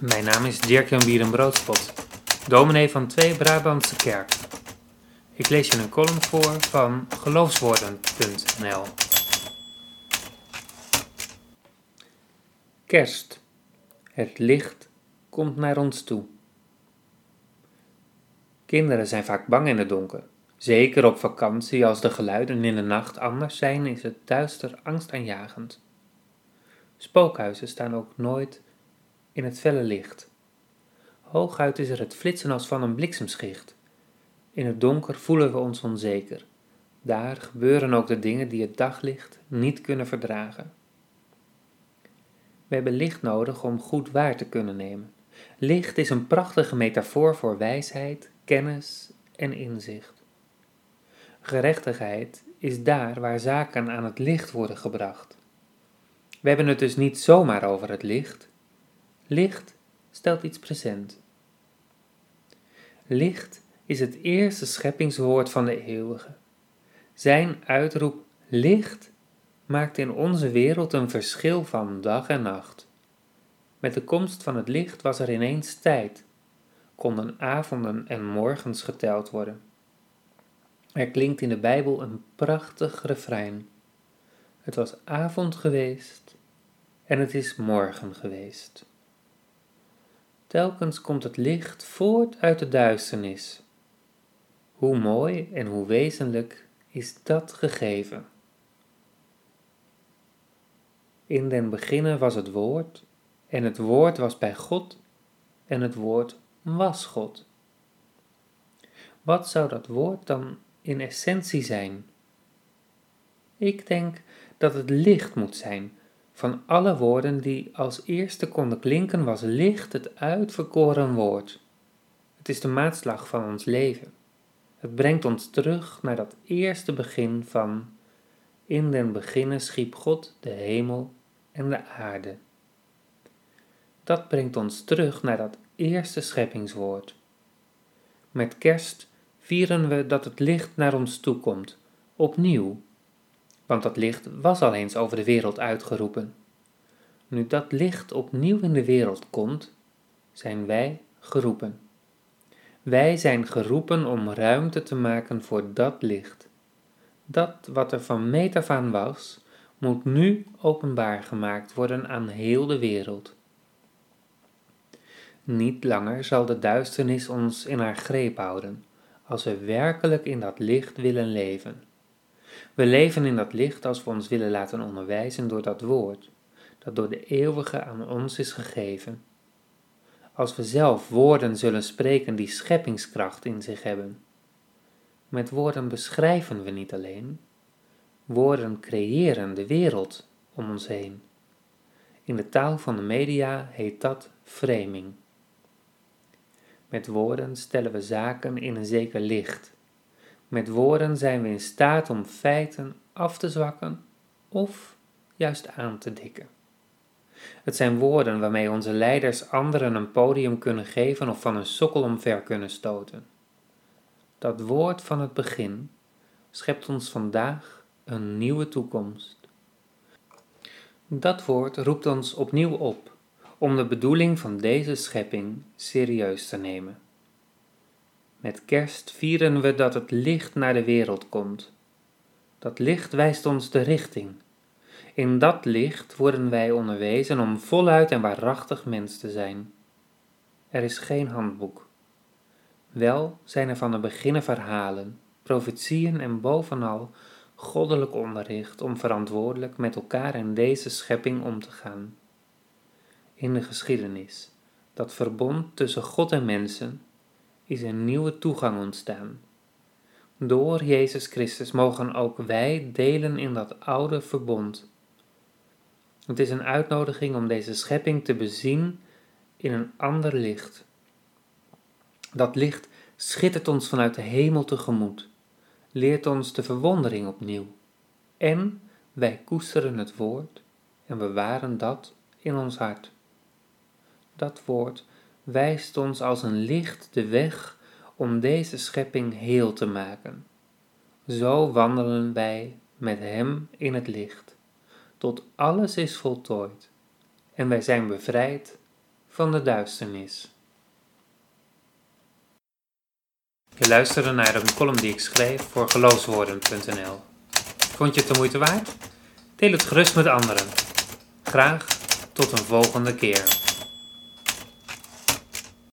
Mijn naam is Dirk-Jan Bierenbroodspot, dominee van Twee Brabantse Kerk. Ik lees je een column voor van geloofswoorden.nl. Kerst. Het licht komt naar ons toe. Kinderen zijn vaak bang in het donker. Zeker op vakantie, als de geluiden in de nacht anders zijn, is het duister angstaanjagend. Spookhuizen staan ook nooit in het felle licht. Hooguit is er het flitsen als van een bliksemschicht. In het donker voelen we ons onzeker. Daar gebeuren ook de dingen die het daglicht niet kunnen verdragen. We hebben licht nodig om goed waar te kunnen nemen. Licht is een prachtige metafoor voor wijsheid, kennis en inzicht. Gerechtigheid is daar waar zaken aan het licht worden gebracht. We hebben het dus niet zomaar over het licht. Licht stelt iets present. Licht is het eerste scheppingswoord van de eeuwige. Zijn uitroep licht maakt in onze wereld een verschil van dag en nacht. Met de komst van het licht was er ineens tijd, konden avonden en morgens geteld worden. Er klinkt in de Bijbel een prachtig refrein. Het was avond geweest en het is morgen geweest. Telkens komt het licht voort uit de duisternis. Hoe mooi en hoe wezenlijk is dat gegeven. In den beginnen was het woord, en het woord was bij God, en het woord was God. Wat zou dat woord dan in essentie zijn? Ik denk dat het licht moet zijn. Van alle woorden die als eerste konden klinken, was licht het uitverkoren woord. Het is de maatslag van ons leven. Het brengt ons terug naar dat eerste begin van In den beginnen schiep God de hemel en de aarde. Dat brengt ons terug naar dat eerste scheppingswoord. Met kerst vieren we dat het licht naar ons toe komt, opnieuw, want dat licht was al eens over de wereld uitgeroepen. Nu dat licht opnieuw in de wereld komt, zijn wij geroepen. Wij zijn geroepen om ruimte te maken voor dat licht. Dat wat er van meet af aan was, moet nu openbaar gemaakt worden aan heel de wereld. Niet langer zal de duisternis ons in haar greep houden, als we werkelijk in dat licht willen leven. We leven in dat licht als we ons willen laten onderwijzen door dat woord, dat door de eeuwige aan ons is gegeven. Als we zelf woorden zullen spreken die scheppingskracht in zich hebben. Met woorden beschrijven we niet alleen, woorden creëren de wereld om ons heen. In de taal van de media heet dat framing. Met woorden stellen we zaken in een zeker licht. Met woorden zijn we in staat om feiten af te zwakken of juist aan te dikken. Het zijn woorden waarmee onze leiders anderen een podium kunnen geven of van een sokkel omver kunnen stoten. Dat woord van het begin schept ons vandaag een nieuwe toekomst. Dat woord roept ons opnieuw op om de bedoeling van deze schepping serieus te nemen. Met kerst vieren we dat het licht naar de wereld komt. Dat licht wijst ons de richting. In dat licht worden wij onderwezen om voluit en waarachtig mens te zijn. Er is geen handboek. Wel zijn er van de beginnen verhalen, profetieën en bovenal goddelijk onderricht om verantwoordelijk met elkaar in deze schepping om te gaan in de geschiedenis, dat verbond tussen God en mensen, is een nieuwe toegang ontstaan. Door Jezus Christus mogen ook wij delen in dat oude verbond. Het is een uitnodiging om deze schepping te bezien in een ander licht. Dat licht schittert ons vanuit de hemel tegemoet, leert ons de verwondering opnieuw. En wij koesteren het woord en bewaren dat in ons hart dat woord, wijst ons als een licht de weg om deze schepping heel te maken. Zo wandelen wij met Hem in het licht, tot alles is voltooid en wij zijn bevrijd van de duisternis. Je luisterde naar een column die ik schreef voor geloofswoorden.nl. Vond je het de moeite waard? Deel het gerust met anderen. Graag tot een volgende keer.